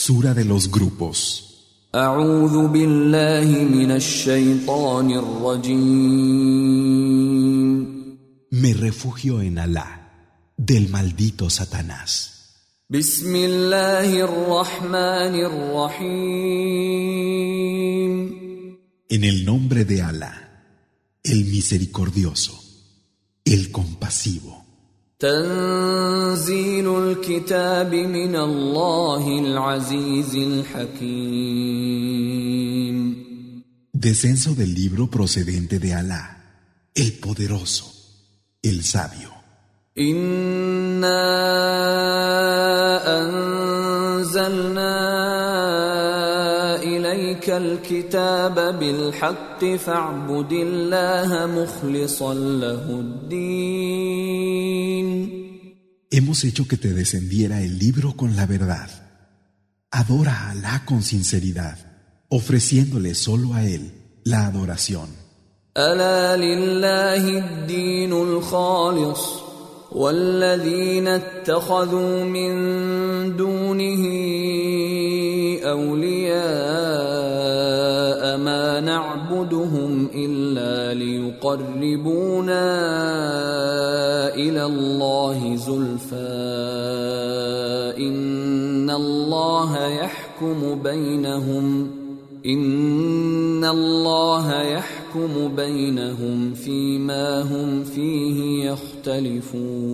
Sura de los grupos. أعوذ بالله من الشيطان الرجيم Me refugio en Alá, del maldito Satanás. بسم الله الرحمن الرحيم En el nombre de Alá, el misericordioso, el compasivo. تنزيل الكتاب من الله العزيز الحكيم Descenso del libro procedente de Alá, el poderoso, el sabio. إنا أنزلنا إليك الكتاب بالحق فاعبد الله مخلصا له الدين Hemos hecho que te descendiera el libro con la verdad. Adora a Alá con sinceridad, ofreciéndole solo a Él la adoración. ألا لله الدين الخالص والذين اتخذوا من دونه أولياء ما نعبدهم إلا ليقربونا إلى الله زلفى إن الله يحكم بينهم إن الله يحكم بينهم فيما هم فيه يختلفون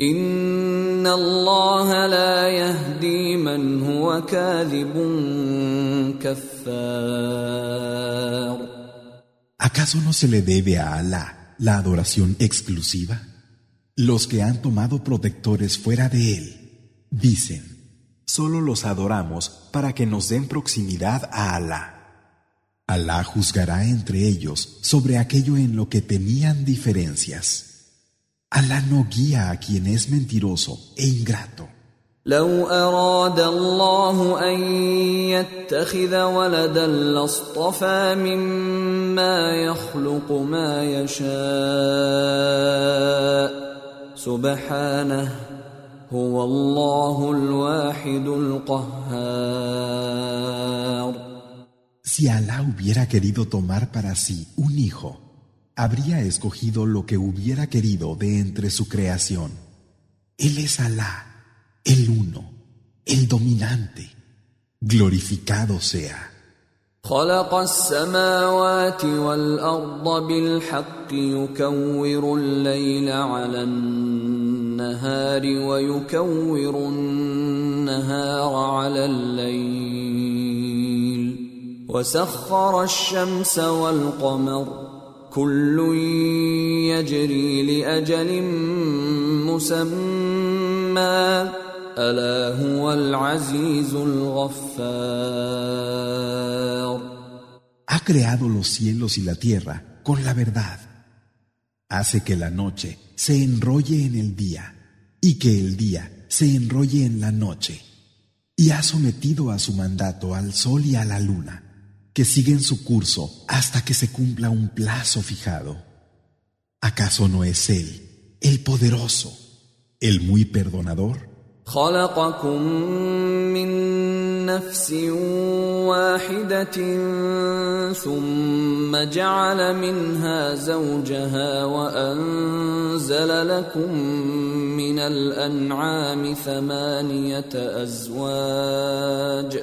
إن الله لا يهدي من هو كاذب كفار ¿Acaso no se le debe a Alá la adoración exclusiva? Los que han tomado protectores fuera de Él dicen, solo los adoramos para que nos den proximidad a Alá. Alá juzgará entre ellos sobre aquello en lo que tenían diferencias. Alá no guía a quien es mentiroso e ingrato. لو أراد الله أن يتخذ ولدا لاصطفى مما يخلق ما يشاء سبحانه هو الله الواحد القهار Si Alá hubiera querido tomar para sí un hijo, habría escogido lo que hubiera querido de entre su creación. Él es Alá, el uno, el dominante. Glorificado sea. خلق السماوات والأرض بالحق يكور الليل على النهار ويكور النهار على الليل وسخر الشمس والقمر كل يجري لأجل مسمى ألا هو العزيز الغفار Ha creado los cielos y la tierra con la verdad. Hace que la noche se enrolle en el día y que el día se enrolle en la noche. Y ha sometido a su mandato al sol y a la luna, que siguen su curso hasta que se cumpla un plazo fijado. ¿Acaso no es Él, el poderoso, el muy perdonador? خلقكم من نفس واحدة ثم جعل منها زوجها وأنزل لكم من الأنعام ثمانية أزواج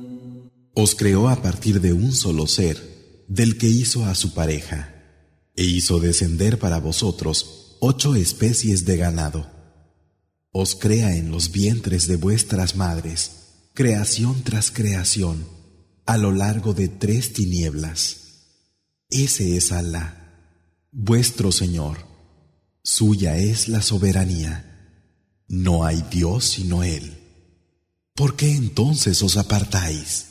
Os creó a partir de un solo ser, del que hizo a su pareja, e hizo descender para vosotros ocho especies de ganado. Os crea en los vientres de vuestras madres, creación tras creación, a lo largo de tres tinieblas. Ese es Alá, vuestro Señor. Suya es la soberanía. No hay Dios sino Él. ¿Por qué entonces os apartáis?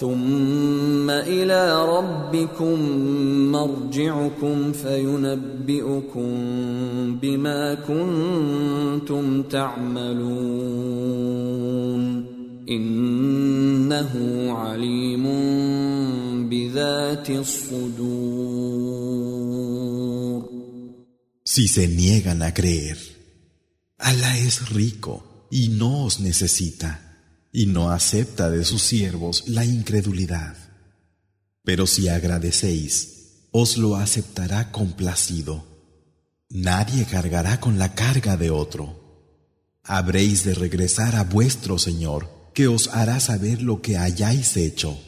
ثم إلى ربكم مرجعكم فينبئكم بما كنتم تعملون إنه عليم بذات الصدور Si se niegan a creer, Allah es rico y no os necesita. Y no acepta de sus siervos la incredulidad. Pero si agradecéis, os lo aceptará complacido. Nadie cargará con la carga de otro. Habréis de regresar a vuestro Señor, que os hará saber lo que hayáis hecho.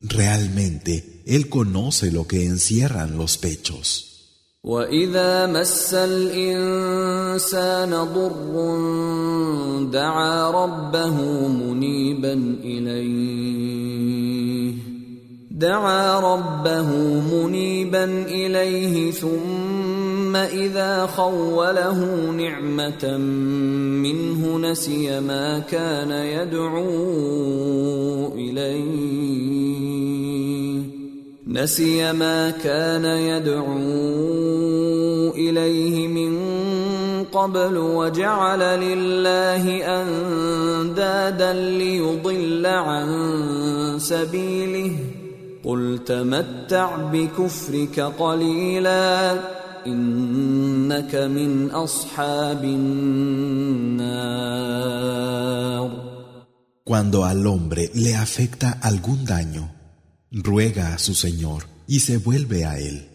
Realmente, Él conoce lo que encierran los pechos. واذا مس الانسان ضر دعا ربه منيبا اليه دعا ربه منيبا اليه ثم اذا خوله نعمه منه نسي ما كان يدعو اليه نسي ما كان يدعو إليه من قبل وجعل لله أندادا ليضل عن سبيله. قل تمتع بكفرك قليلا إنك من أصحاب النار. Cuando al hombre le afecta algún daño, ruega a su Señor y se vuelve a Él.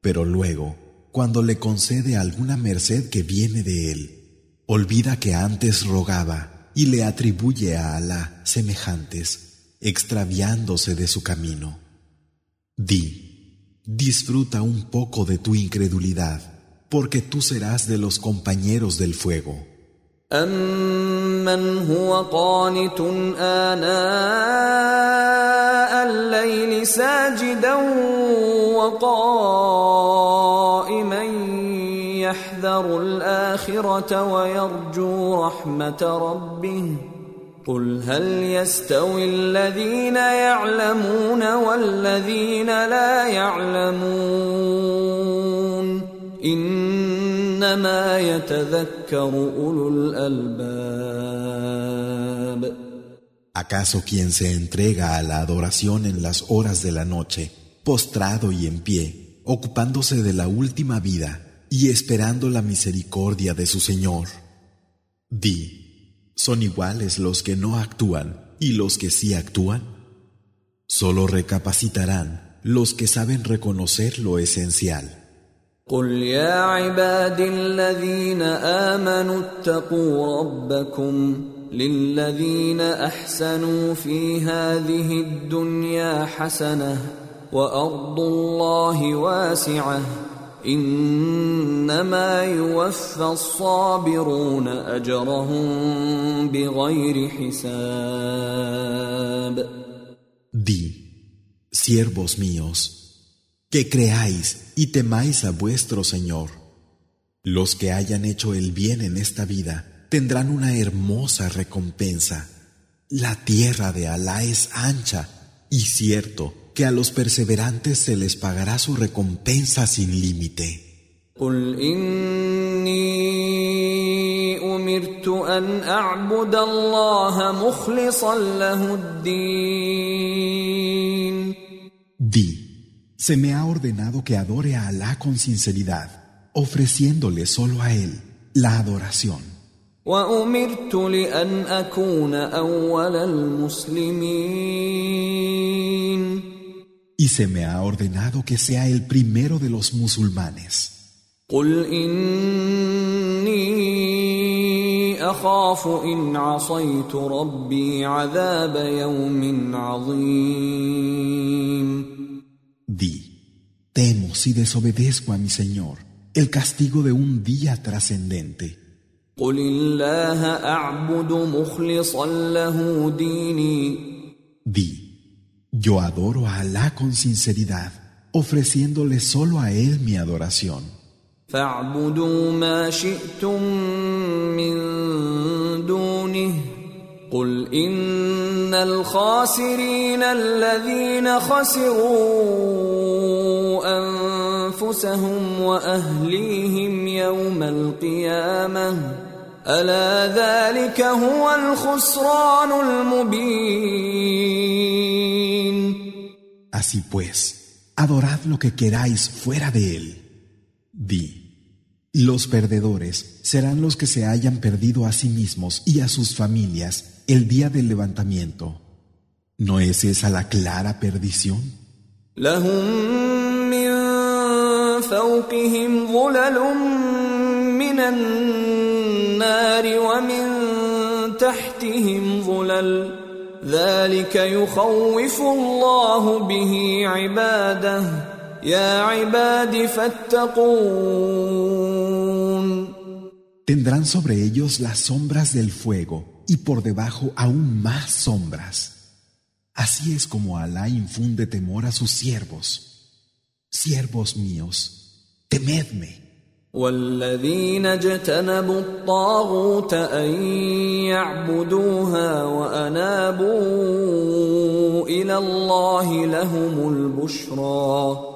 Pero luego, cuando le concede alguna merced que viene de Él, olvida que antes rogaba y le atribuye a Alá semejantes, extraviándose de su camino. Di, disfruta un poco de tu incredulidad, porque tú serás de los compañeros del fuego. أمن هو قانت آناء الليل ساجدا وقائما يحذر الآخرة ويرجو رحمة ربه. قل هل يستوي الذين يعلمون والذين لا يعلمون؟ إنما يتذكر أولو الألباب ¿Acaso quien se entrega a la adoración en las horas de la noche, postrado y en pie, ocupándose de la última vida y esperando la misericordia de su Señor? Di, ¿son iguales los que no actúan y los que sí actúan? Solo recapacitarán los que saben reconocer lo esencial. قل يا عبادي الذين آمنوا اتقوا ربكم للذين أحسنوا في هذه الدنيا حسنة وأرض الله واسعة إنما يوفى الصابرون أجرهم بغير حساب Di, siervos míos, que creáis y temáis a vuestro Señor. Los que hayan hecho el bien en esta vida tendrán una hermosa recompensa. La tierra de Alá es ancha y cierto que a los perseverantes se les pagará su recompensa sin límite. قل إني أمرت أن أعبد الله مخلصا له الدين Di, Se me ha ordenado que adore a Alá con sinceridad, ofreciéndole solo a Él la adoración. Y se me ha ordenado que sea el primero de los musulmanes. Temo si desobedezco a mi Señor el castigo de un día trascendente. Di, yo adoro a Alá con sinceridad, ofreciéndole solo a Él mi adoración. إن الخاسرين الذين خسروا أنفسهم وأهليهم يوم القيامة ألا ذلك هو الخسران المبين Así pues, adorad lo que queráis fuera de Él. Di, los perdedores serán los que se hayan perdido a sí mismos y a sus familias el día del levantamiento. ¿No es esa la clara perdición? لهم من فوقهم ظلل من النار ومن تحتهم ظلل ذلك يخوف الله به عباده يا عباد فاتقون Tendrán sobre ellos las sombras del fuego y por debajo aún más sombras. Así es como Alá infunde temor a sus siervos. Siervos míos, temedme. والذين اجتنبوا الطاغوت ان يعبدوها وانابوا الى الله لهم البشرى فبشر عباد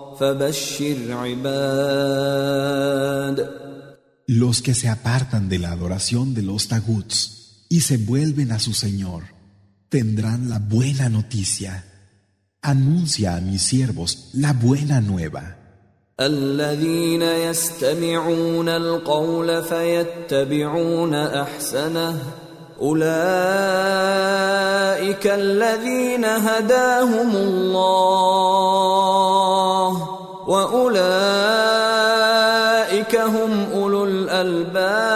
Los que se apartan de la adoración de los taguts y se vuelven a su Señor tendrán la buena noticia. Anuncia a mis siervos la buena nueva. الذين يستمعون القول فيتبعون احسنه اولئك الذين هداهم الله واولئك هم اولو الالباب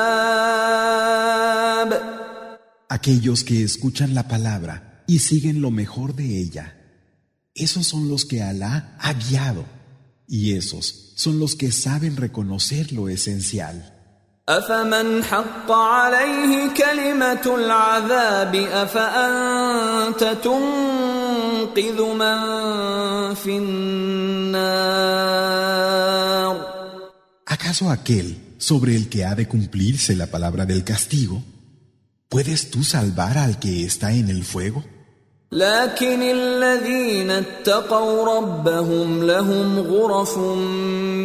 Aquellos que escuchan la palabra y siguen lo mejor de ella. Esos son los que Alá ha guiado. Y esos son los que saben reconocer lo esencial. أفمن حق عليه كلمة العذاب أفأنت تنقذ من في النار ¿Acaso aquel sobre el que ha de cumplirse la palabra del castigo? ¿Puedes tú salvar al que está en el fuego? لكن الذين اتقوا ربهم لهم غرف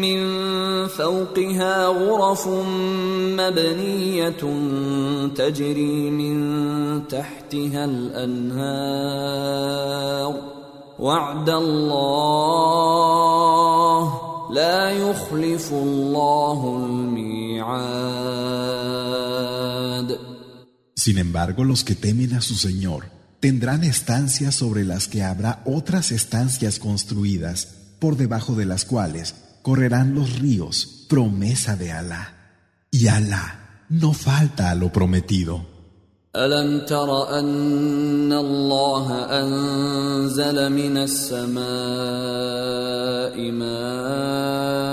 من فوقها غرف مبنية تجري من تحتها الأنهار. وعد الله لا يخلف الله الميعاد. Sin embargo, los que temen a su Señor tendrán estancias sobre las que habrá otras estancias construidas, por debajo de las cuales correrán los ríos, promesa de Alá. Y Alá no falta a lo prometido. ألم تر أن الله أنزل من السماء ماء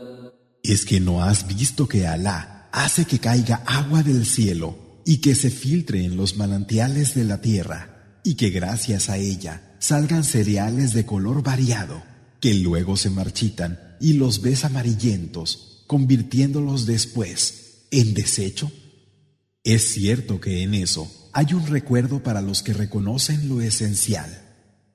¿Es que no has visto que Alá hace que caiga agua del cielo y que se filtre en los manantiales de la tierra y que gracias a ella salgan cereales de color variado que luego se marchitan y los ves amarillentos, convirtiéndolos después en desecho? Es cierto que en eso hay un recuerdo para los que reconocen lo esencial.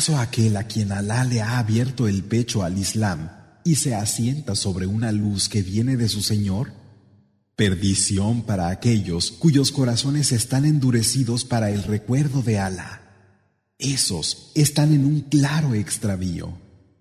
¿Acaso aquel a quien Alá le ha abierto el pecho al Islam y se asienta sobre una luz que viene de su Señor? Perdición para aquellos cuyos corazones están endurecidos para el recuerdo de Alá. Esos están en un claro extravío.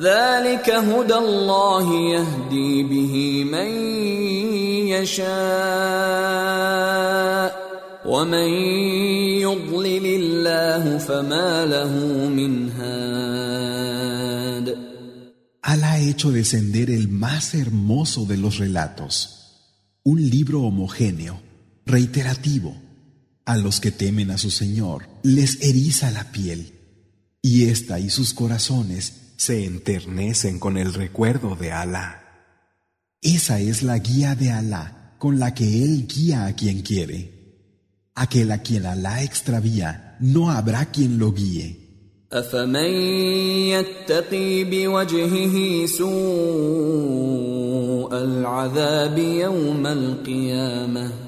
ذلك هدى الله يهدي به من يشاء ومن يضلل الله فما له من هاد Alá ha hecho descender el más hermoso de los relatos, un libro homogéneo, reiterativo. A los que temen a su Señor les eriza la piel, y ésta y sus corazones se enternecen con el recuerdo de Alá. Esa es la guía de Alá con la que Él guía a quien quiere. Aquel a quien Alá extravía, no habrá quien lo guíe. أفمن يتقي بوجهه سوء العذاب يوم القيامة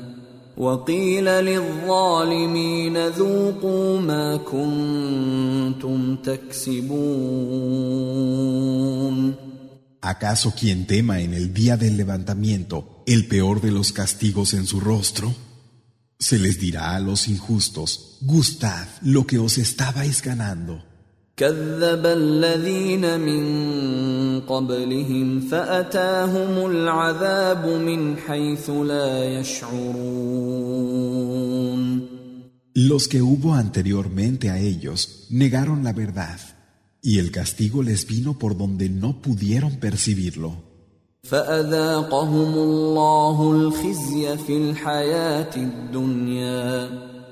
وقيل للظالمين ذوقوا ما كنتم تكسبون ¿Acaso quien tema en el día del levantamiento el peor de los castigos en su rostro? Se les dirá a los injustos, gustad lo que os estabais ganando. كذب الذين من قبلهم فأتاهم العذاب من حيث لا يشعرون Los que hubo anteriormente a ellos negaron la verdad, y el castigo les vino por donde no pudieron percibirlo. فأذاقهم الله الخزي في الحياة الدنيا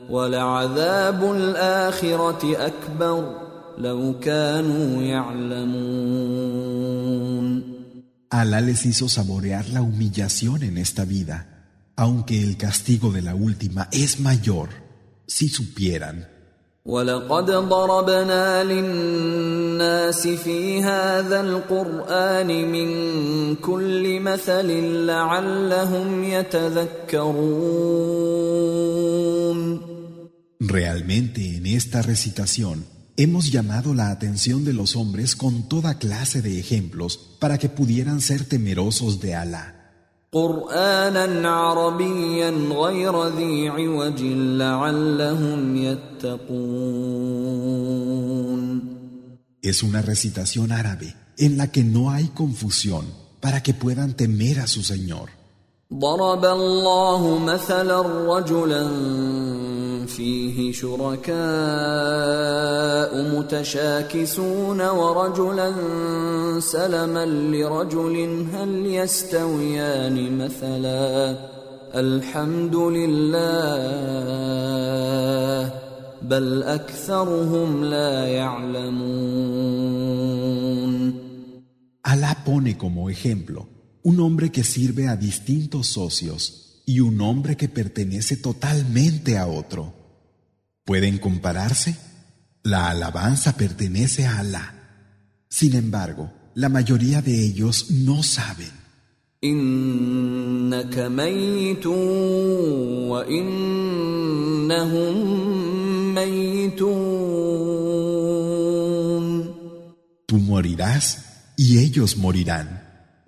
ولعذاب الآخرة أكبر Alá les hizo saborear la humillación en esta vida, aunque el castigo de la última es mayor, si supieran. ولقد ضربنا للناس في هذا القرآن من كل مثل لعلهم يتذكرون Realmente en esta recitación Hemos llamado la atención de los hombres con toda clase de ejemplos para que pudieran ser temerosos de Alá. Es una recitación árabe en la que no hay confusión para que puedan temer a su Señor. فيه شركاء متشاكسون ورجلا سلما لرجل هل يستويان مثلا الحمد لله بل اكثرهم لا يعلمون Alá pone como ejemplo un hombre que sirve a distintos socios y un hombre que pertenece totalmente a otro. ¿Pueden compararse? La alabanza pertenece a Alá. Sin embargo, la mayoría de ellos no saben. Tú morirás y ellos morirán.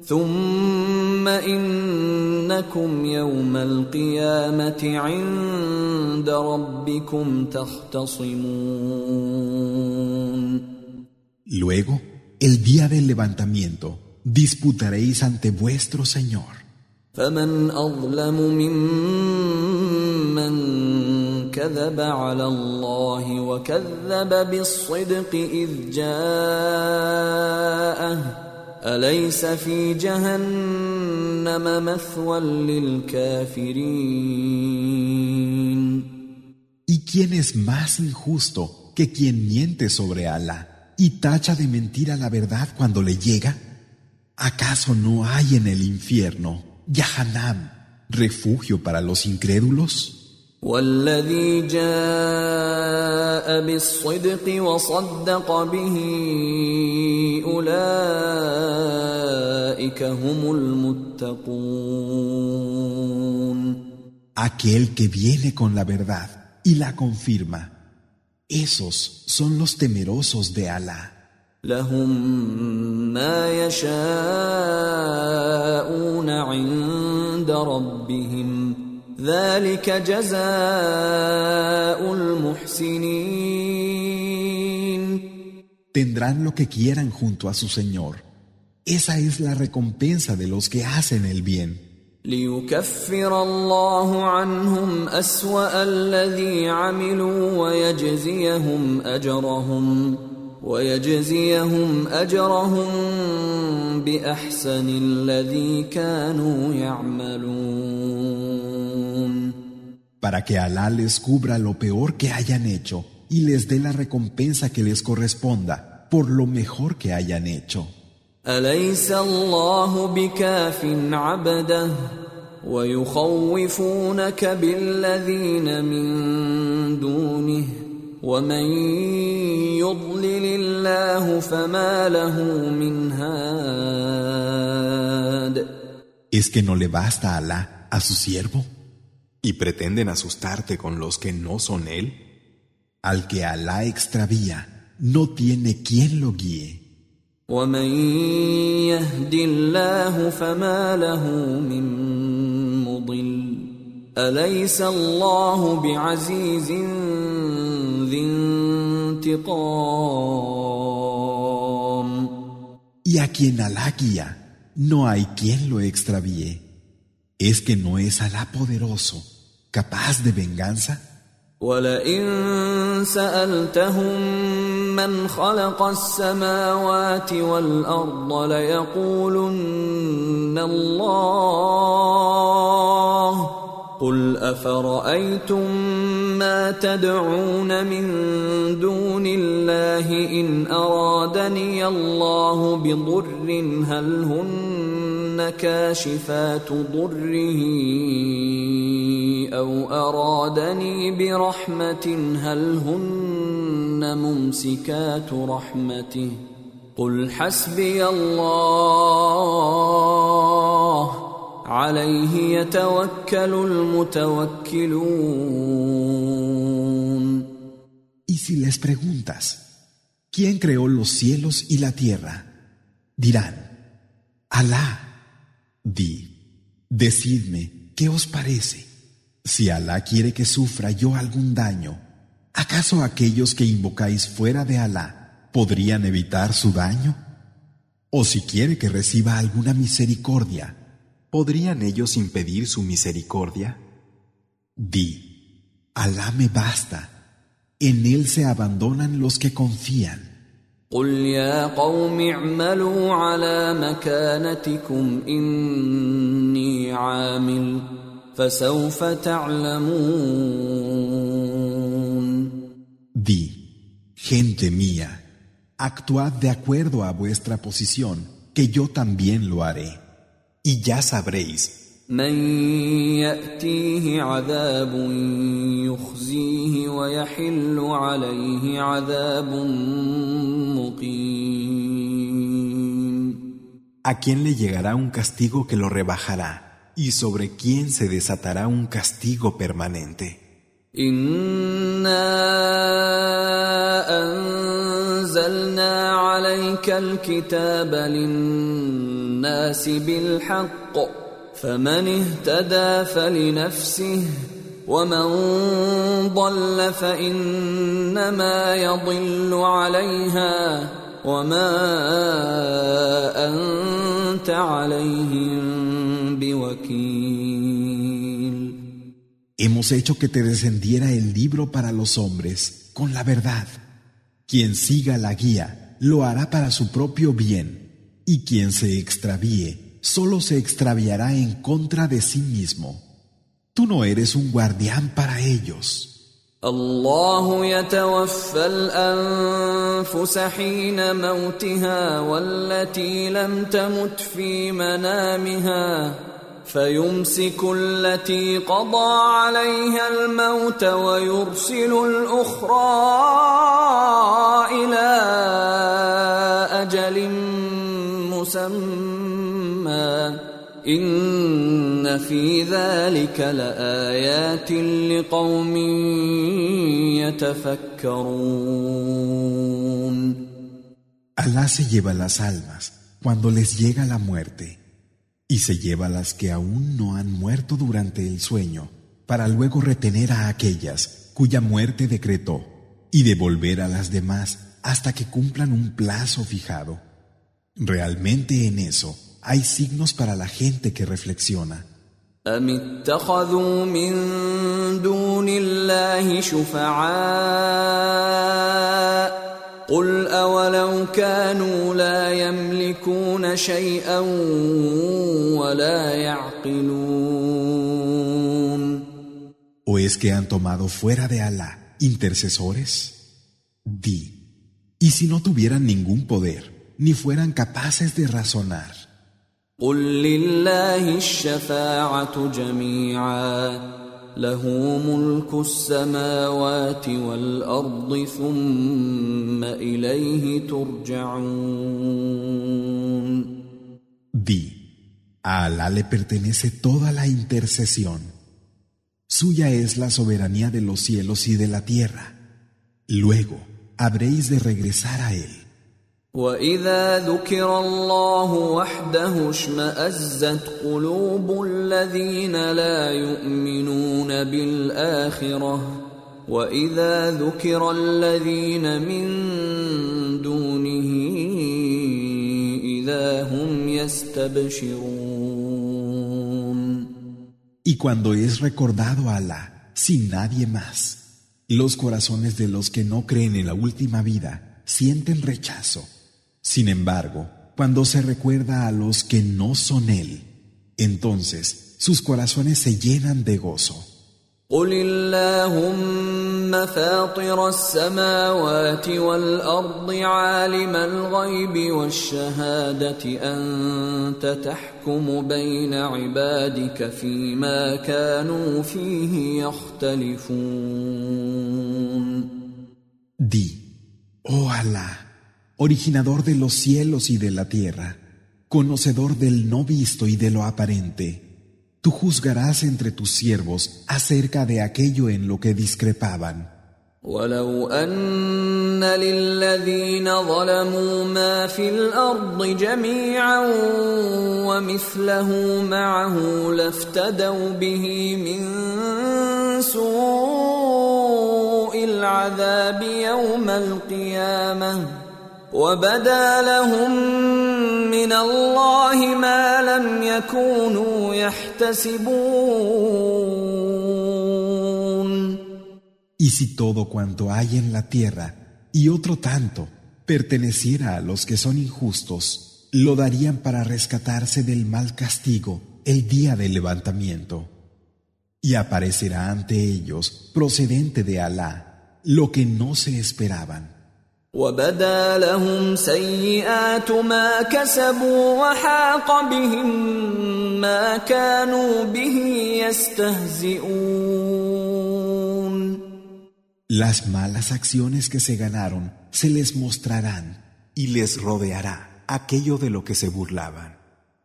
ثم إنكم يوم القيامة عند ربكم تختصمون Luego, el día del levantamiento, disputaréis ante vuestro Señor. فمن أظلم ممن كذب على الله وكذب بالصدق إذ جاءه أليس في جهنم جهنم مثوى للكافرين ¿Y quién es más injusto que quien miente sobre Alá y tacha de mentira la verdad cuando le llega? ¿Acaso no hay en el infierno, Yahanam, refugio para los incrédulos? والذي جاء بالصدق وصدق به اولئك هم المتقون Aquel que viene con la verdad y la confirma, esos son los temerosos de Alá. لهم ما يشاءون عند ربهم ذلك جزاء المحسنين Tendrán lo que quieran junto a su Señor. Esa es la recompensa de los que hacen el bien. ليكفر الله عنهم أسوأ الذي عملوا ويجزيهم أجرهم ويجزيهم أجرهم بأحسن الذي كانوا يعملون para que Alá les cubra lo peor que hayan hecho y les dé la recompensa que les corresponda por lo mejor que hayan hecho. ¿Es que no le basta a Alá a su siervo? y pretenden asustarte con los que no son Él? Al que Alá extravía, no tiene quien lo guíe. Y a quien Alá guía, no hay quien lo extravíe. ¿Es que no es Alá poderoso, capaz de venganza? قل افرايتم ما تدعون من دون الله ان ارادني الله بضر هل هن كاشفات ضره أو ارادني برحمه هل هن ممسكات رحمته قل حسبي الله عليه يتوكل المتوكلون Y si les preguntas, ¿quién creó los cielos y la tierra? Dirán, Alá. Di, decidme, ¿qué os parece? Si Alá quiere que sufra yo algún daño, ¿acaso aquellos que invocáis fuera de Alá podrían evitar su daño? O si quiere que reciba alguna misericordia, ¿podrían ellos impedir su misericordia? Di, Alá me basta, en Él se abandonan los que confían. قل يا قوم اعملوا على مكانتكم اني عامل فسوف تعلمون Di, gente mía, actuad de acuerdo a vuestra posición, que yo también lo haré. Y ya sabréis من ياتيه عذاب يخزيه ويحل عليه عذاب مقيم a quién le llegará un castigo que lo rebajará y sobre quién se desatará un castigo permanente. انا انزلنا عليك الكتاب للناس بالحق فمن اهتدى فلنفسه ومن ضل فانما يضل عليها وما انت عليهم بوكيل Hemos hecho que te descendiera el libro para los hombres con la verdad. Quien siga la guía lo hará para su propio bien, y quien se extravíe solo se extraviará en contra de sí mismo. Tú no eres un guardián para ellos. الله يتوفى الانفس حين موتها والتي لم تمت في منامها فيمسك التي قضى عليها الموت ويرسل الاخرى إلى أجل مسمى ان في ذلك لايات لقوم يتفكرون Alá se lleva las almas cuando les llega la muerte y se lleva las que aún no han muerto durante el sueño para luego retener a aquellas cuya muerte decretó y devolver a las demás hasta que cumplan un plazo fijado. Realmente en eso hay signos para la gente que reflexiona. أم اتخذوا من دون الله شفعاء قل أولو كانوا لا يملكون شيئا ولا يعقلون ¿O es que han tomado fuera de Alá intercesores? Di, ¿y si no tuvieran ningún poder, ni fueran capaces de razonar? قل لله الشفاعة جميعا له ملك السماوات والأرض ثم إليه ترجعون Di, a Alá le pertenece toda la intercesión. Suya es la soberanía de los cielos y de la tierra. Luego habréis de regresar a Él. واذا ذكر الله وحده اشمازت قلوب الذين لا يؤمنون بالاخره واذا ذكر الذين من دونه اذا هم يستبشرون Y cuando es recordado a Alá, sin nadie más, los corazones de los que no creen en la última vida sienten rechazo. Sin embargo, cuando se recuerda a los que no son Él, entonces sus corazones se llenan de gozo. قل اللهم فاطر السماوات والارض عالم الغيب والشهاده انت تحكم بين عبادك فيما كانوا فيه يختلفون Di, oh Alá, originador de los cielos y de la tierra, conocedor del no visto y de lo aparente, tú juzgarás entre tus siervos acerca de aquello en lo que discrepaban. ولو ان للذين ظلموا ما في الارض جميعا ومثله معه لافتدوا به من سوء العذاب يوم القيامه وبدا لهم من الله ما لم يكونوا يحتسبون Y si todo cuanto hay en la tierra y otro tanto perteneciera a los que son injustos, lo darían para rescatarse del mal castigo el día del levantamiento. Y aparecerá ante ellos, procedente de Alá, lo que no se esperaban. وبدا لهم سيئات ما كسبوا وحاق بهم ما كانوا به يستهزئون Las malas acciones que se ganaron se les mostrarán y les rodeará aquello de lo que se burlaban.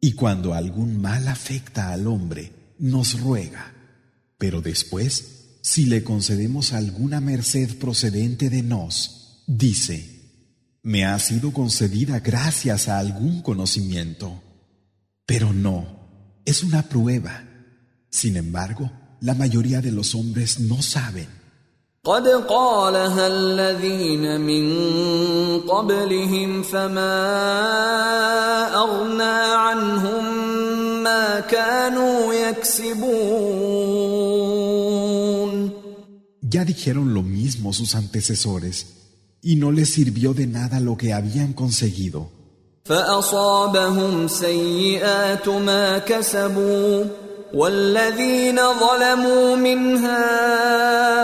Y cuando algún mal afecta al hombre, nos ruega. Pero después, si le concedemos alguna merced procedente de nos, dice, me ha sido concedida gracias a algún conocimiento. Pero no, es una prueba. Sin embargo, la mayoría de los hombres no saben. قد قالها الذين من قبلهم فما أغنى عنهم ما كانوا يكسبون Ya dijeron lo mismo sus antecesores, y no les sirvió de nada lo que habían conseguido. فأصابهم سيئات ما كسبوا والذين ظلموا من هؤلاء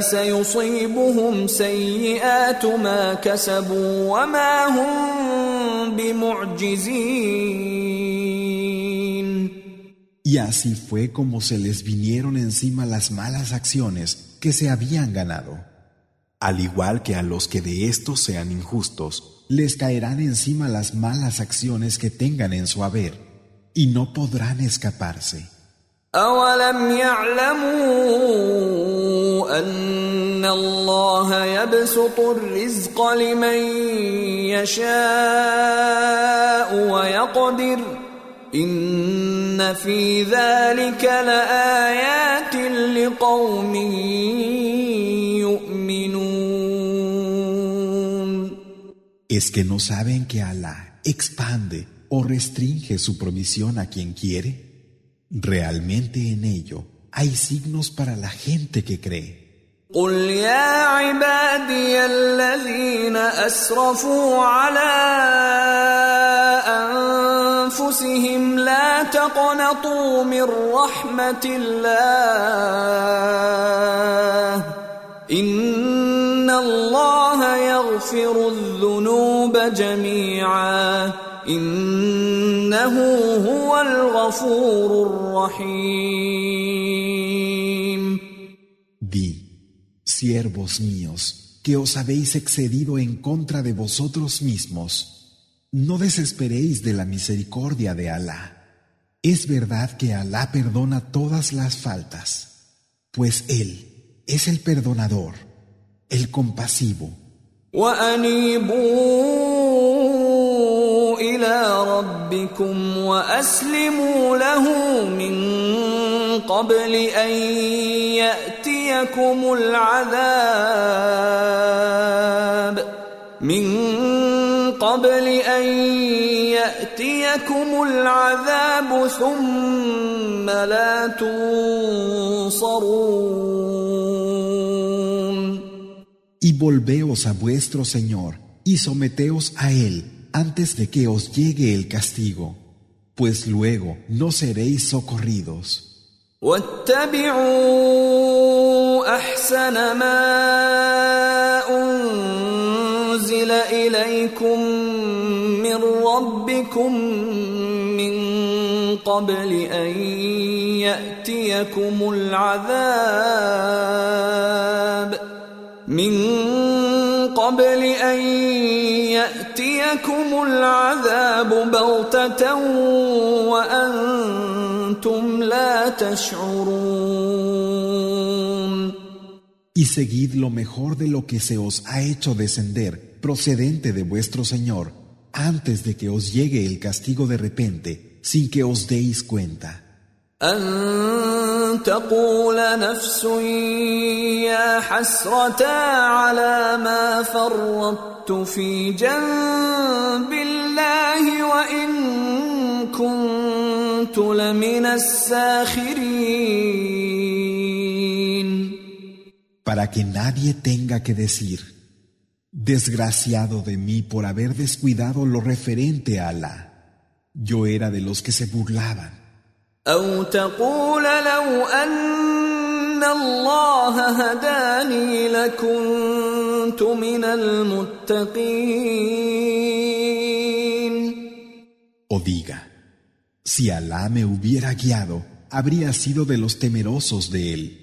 سيصيبهم سيئات ما كسبوا وما هم بمعجزين Y así fue como se les vinieron encima las malas acciones que se habían ganado. Al igual que a los que de estos sean injustos, les caerán encima las malas acciones que tengan en su haber, y no podrán escaparse. أولم يعلموا أن الله يبسط الرزق لمن يشاء ويقدر إن في ذلك لآيات لقوم ¿Es que no saben que Alá expande o restringe su provisión a quien quiere? Realmente en ello hay signos para la gente que cree. قل يا عبادي الذين اسرفوا على انفسهم لا تقنطوا من رحمه الله ان الله يغفر الذنوب جميعا انه هو الغفور الرحيم Di, siervos míos, que os habéis excedido en contra de vosotros mismos, no desesperéis de la misericordia de Alá. Es verdad que Alá perdona todas las faltas, pues Él es el perdonador, el compasivo. وأنيبوا إلى ربكم وأسلموا له من قبل أن يأتيكم العذاب من قبل أن يأتيكم العذاب ثم لا تنصرون Y volveos a vuestro Señor y someteos a Él antes de que os llegue el castigo, pues luego no seréis socorridos. واتبعوا احسن ما انزل اليكم من ربكم من قبل ان ياتيكم العذاب من قبل ان ياتيكم العذاب بغته وانتم لا تشعرون Y seguid lo mejor de lo que se os ha hecho descender procedente de vuestro Señor antes de que os llegue el castigo de repente sin que os deis cuenta. أن تقول نفس يا حسرة على ما فرطت في جنب الله وإن كنت لمن الساخرين Para que nadie tenga que decir, desgraciado de mí por haber descuidado lo referente a Alá. Yo era de los que se burlaban. أو تقول لو أن الله هداني لكنت من المتقين O diga, si Alá me hubiera guiado, habría sido de los temerosos de él.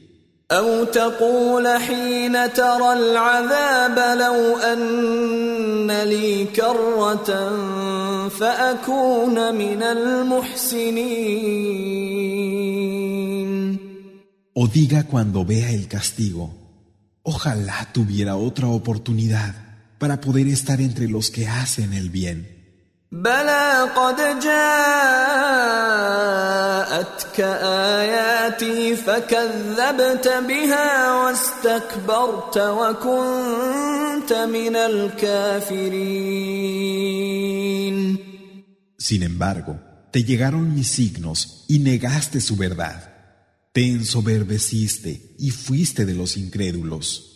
أو تقول حين ترى العذاب لو أن لي كرة فأكون من المحسنين O diga cuando vea el castigo, ojalá tuviera otra oportunidad para poder estar entre los que hacen el bien. بلى قد جاءتك آياتي فكذبت بها واستكبرت وكنت من الكافرين Sin embargo, te llegaron mis signos y negaste su verdad. Te ensoberbeciste y fuiste de los incrédulos.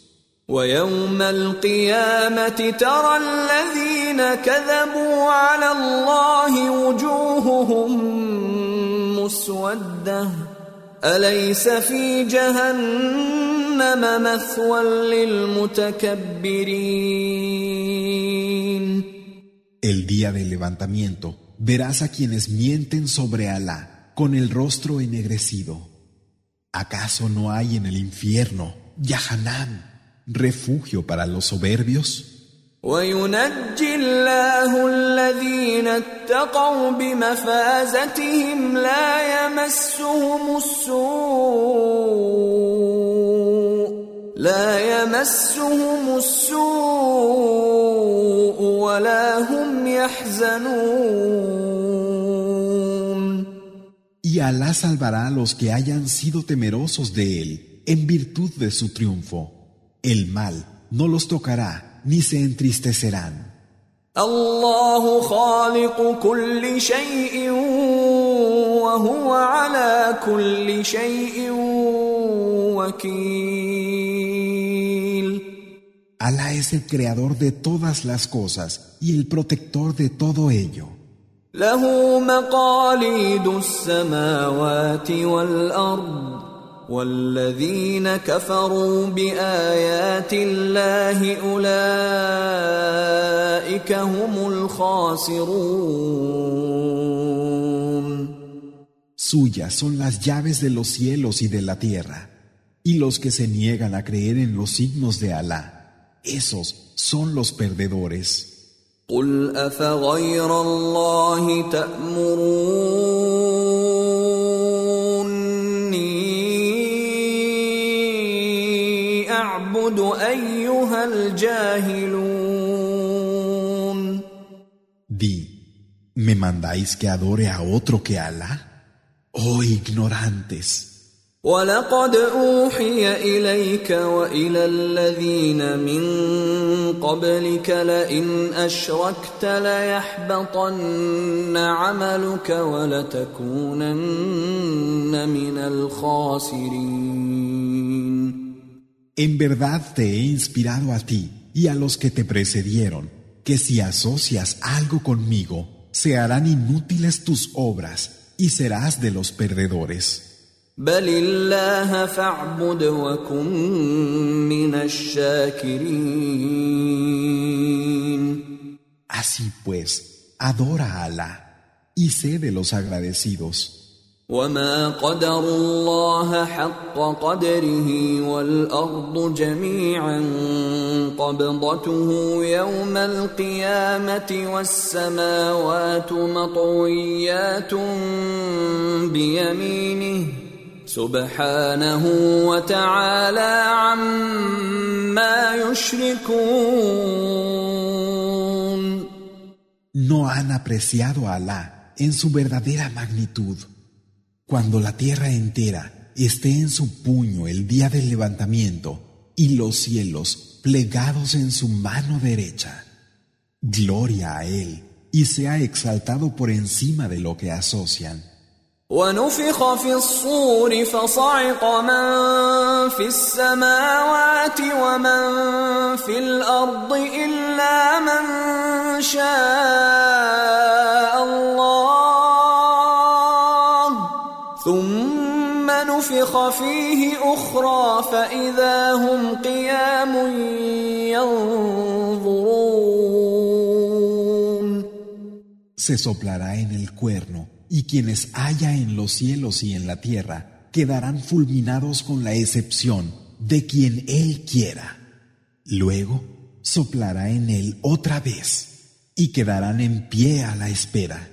ويوم القيامة ترى الذين كذبوا على الله وجوههم مسودة أليس في جهنم مثوى للمتكبرين El día del levantamiento verás a quienes mienten sobre Alá con el rostro ennegrecido. ¿Acaso no hay en el infierno, Yahanam, refugio para los soberbios? وينجي الله الذين اتقوا بمفازتهم لا يمسهم السوء لا يمسهم السوء ولا هم يحزنون Y Alá salvará a los que hayan sido temerosos de él en virtud de su triunfo. El mal no los tocará ni se entristecerán. الله خالق كل شيء وهو على كل شيء وكيل Alá es el creador de todas las cosas y el protector de todo ello. له مقاليد السماوات والارض والذين كفروا بايات الله اولئك هم الخاسرون Suyas son las llaves de los cielos y de la tierra, y los que se niegan a creer en los signos de Alá, esos son los perdedores. قل افغير الله تامروني اعبد أيها الجاهلون Di, ¿me mandáis que adore a otro que Alá? Oh ignorantes. ولقد أوحي إليك وإلى الذين من قبلك لئن أشركت ليحبطن عملك ولتكونن من الخاسرين En verdad te he inspirado a ti y a los que te precedieron, que si asocias algo conmigo, se harán inútiles tus obras y serás de los perdedores. Así pues, adora a Alá y sé de los agradecidos. وما قدر الله حق قدره والارض جميعا قبضته يوم القيامه والسماوات مطويات بيمينه سبحانه وتعالى عما يشركون No han apreciado a Alá en su verdadera magnitud. Cuando la tierra entera esté en su puño el día del levantamiento y los cielos plegados en su mano derecha. Gloria a Él y sea exaltado por encima de lo que asocian. ونفخ في الصور فصعق من في السماوات ومن في الارض الا من شاء ثم نفخ فيه اخرى فاذا هم قيام ينظرون Se soplará en el cuerno y quienes haya en los cielos y en la tierra quedarán fulminados con la excepción de quien Él quiera. Luego soplará en él otra vez y quedarán en pie a la espera.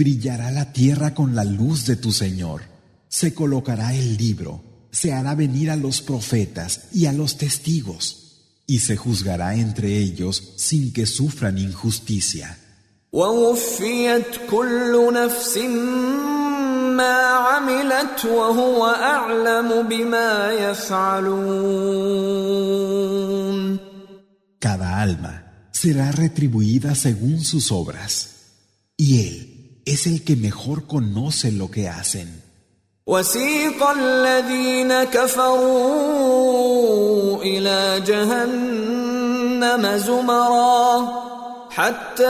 brillará la tierra con la luz de tu Señor. Se colocará el libro, se hará venir a los profetas y a los testigos, y se juzgará entre ellos sin que sufran injusticia. Cada alma será retribuida según sus obras, y él es el que mejor conoce lo que hacen. وسيق الذين كفروا إلى جهنم زمرا حتى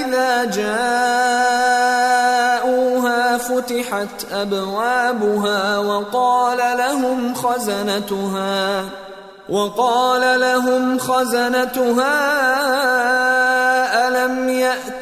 إذا جاءوها فتحت أبوابها وقال لهم خزنتها وقال لهم خزنتها ألم يأتكم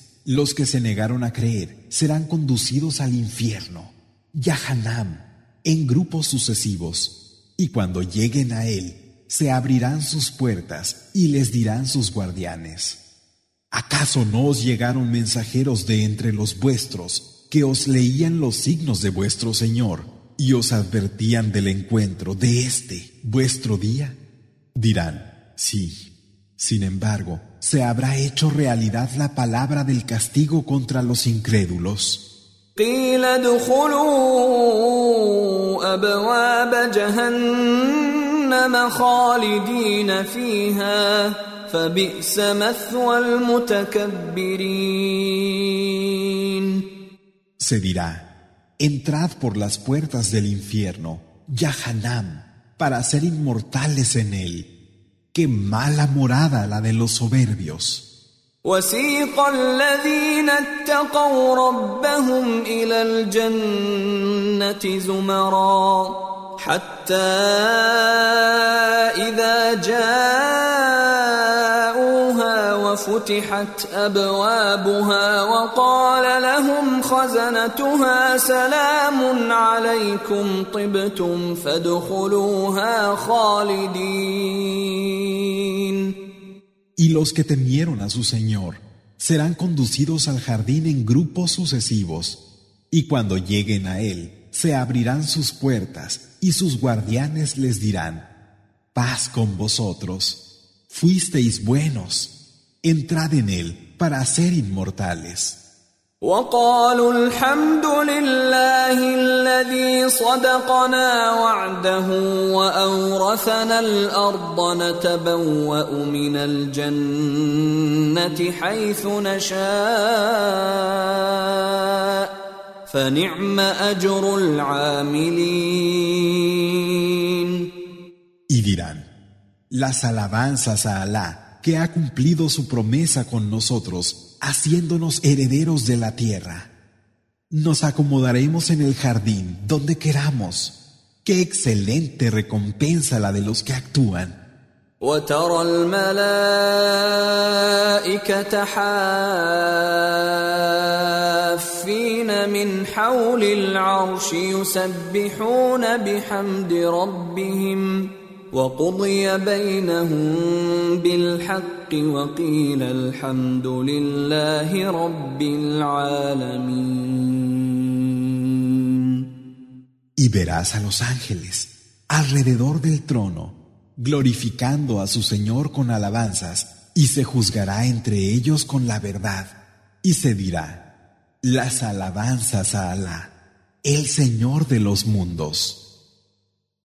los que se negaron a creer serán conducidos al infierno, Yahanam, en grupos sucesivos, y cuando lleguen a él, se abrirán sus puertas y les dirán sus guardianes. ¿Acaso no os llegaron mensajeros de entre los vuestros que os leían los signos de vuestro Señor y os advertían del encuentro de este, vuestro día? Dirán, sí. Sin embargo, se habrá hecho realidad la palabra del castigo contra los incrédulos. قيل ادخلوا ابواب جهنم خالدين فيها فبئس مثوى المتكبرين Se dirá, entrad por las puertas del infierno, Yahanam, para ser inmortales en él. Qué mala morada la de los soberbios. وسيق الذين اتقوا ربهم الى الجنه زمرا حتى اذا جاءوها وفتحت ابوابها وقال لهم خزنتها سلام عليكم طبتم فادخلوها خالدين Y los que temieron a su Señor serán conducidos al jardín en grupos sucesivos, y cuando lleguen a él, se abrirán sus puertas y sus guardianes les dirán, paz con vosotros, fuisteis buenos, entrad en él para ser inmortales. وقالوا الحمد لله الذي صدقنا وعده واورثنا الارض نتبوا من الجنه حيث نشاء فنعم اجر العاملين Y dirán, las alabanzas a Alá, que ha cumplido su promesa con nosotros, haciéndonos herederos de la tierra. Nos acomodaremos en el jardín donde queramos. Qué excelente recompensa la de los que actúan. وترى الملائكة حافين من حول العرش يسبحون بحمد ربهم وقضي بينهم بالحق وقيل الحمد لله رب العالمين Y verás a los ángeles alrededor del trono, glorificando a su Señor con alabanzas, y se juzgará entre ellos con la verdad, y se dirá, las alabanzas a Alá, el Señor de los mundos.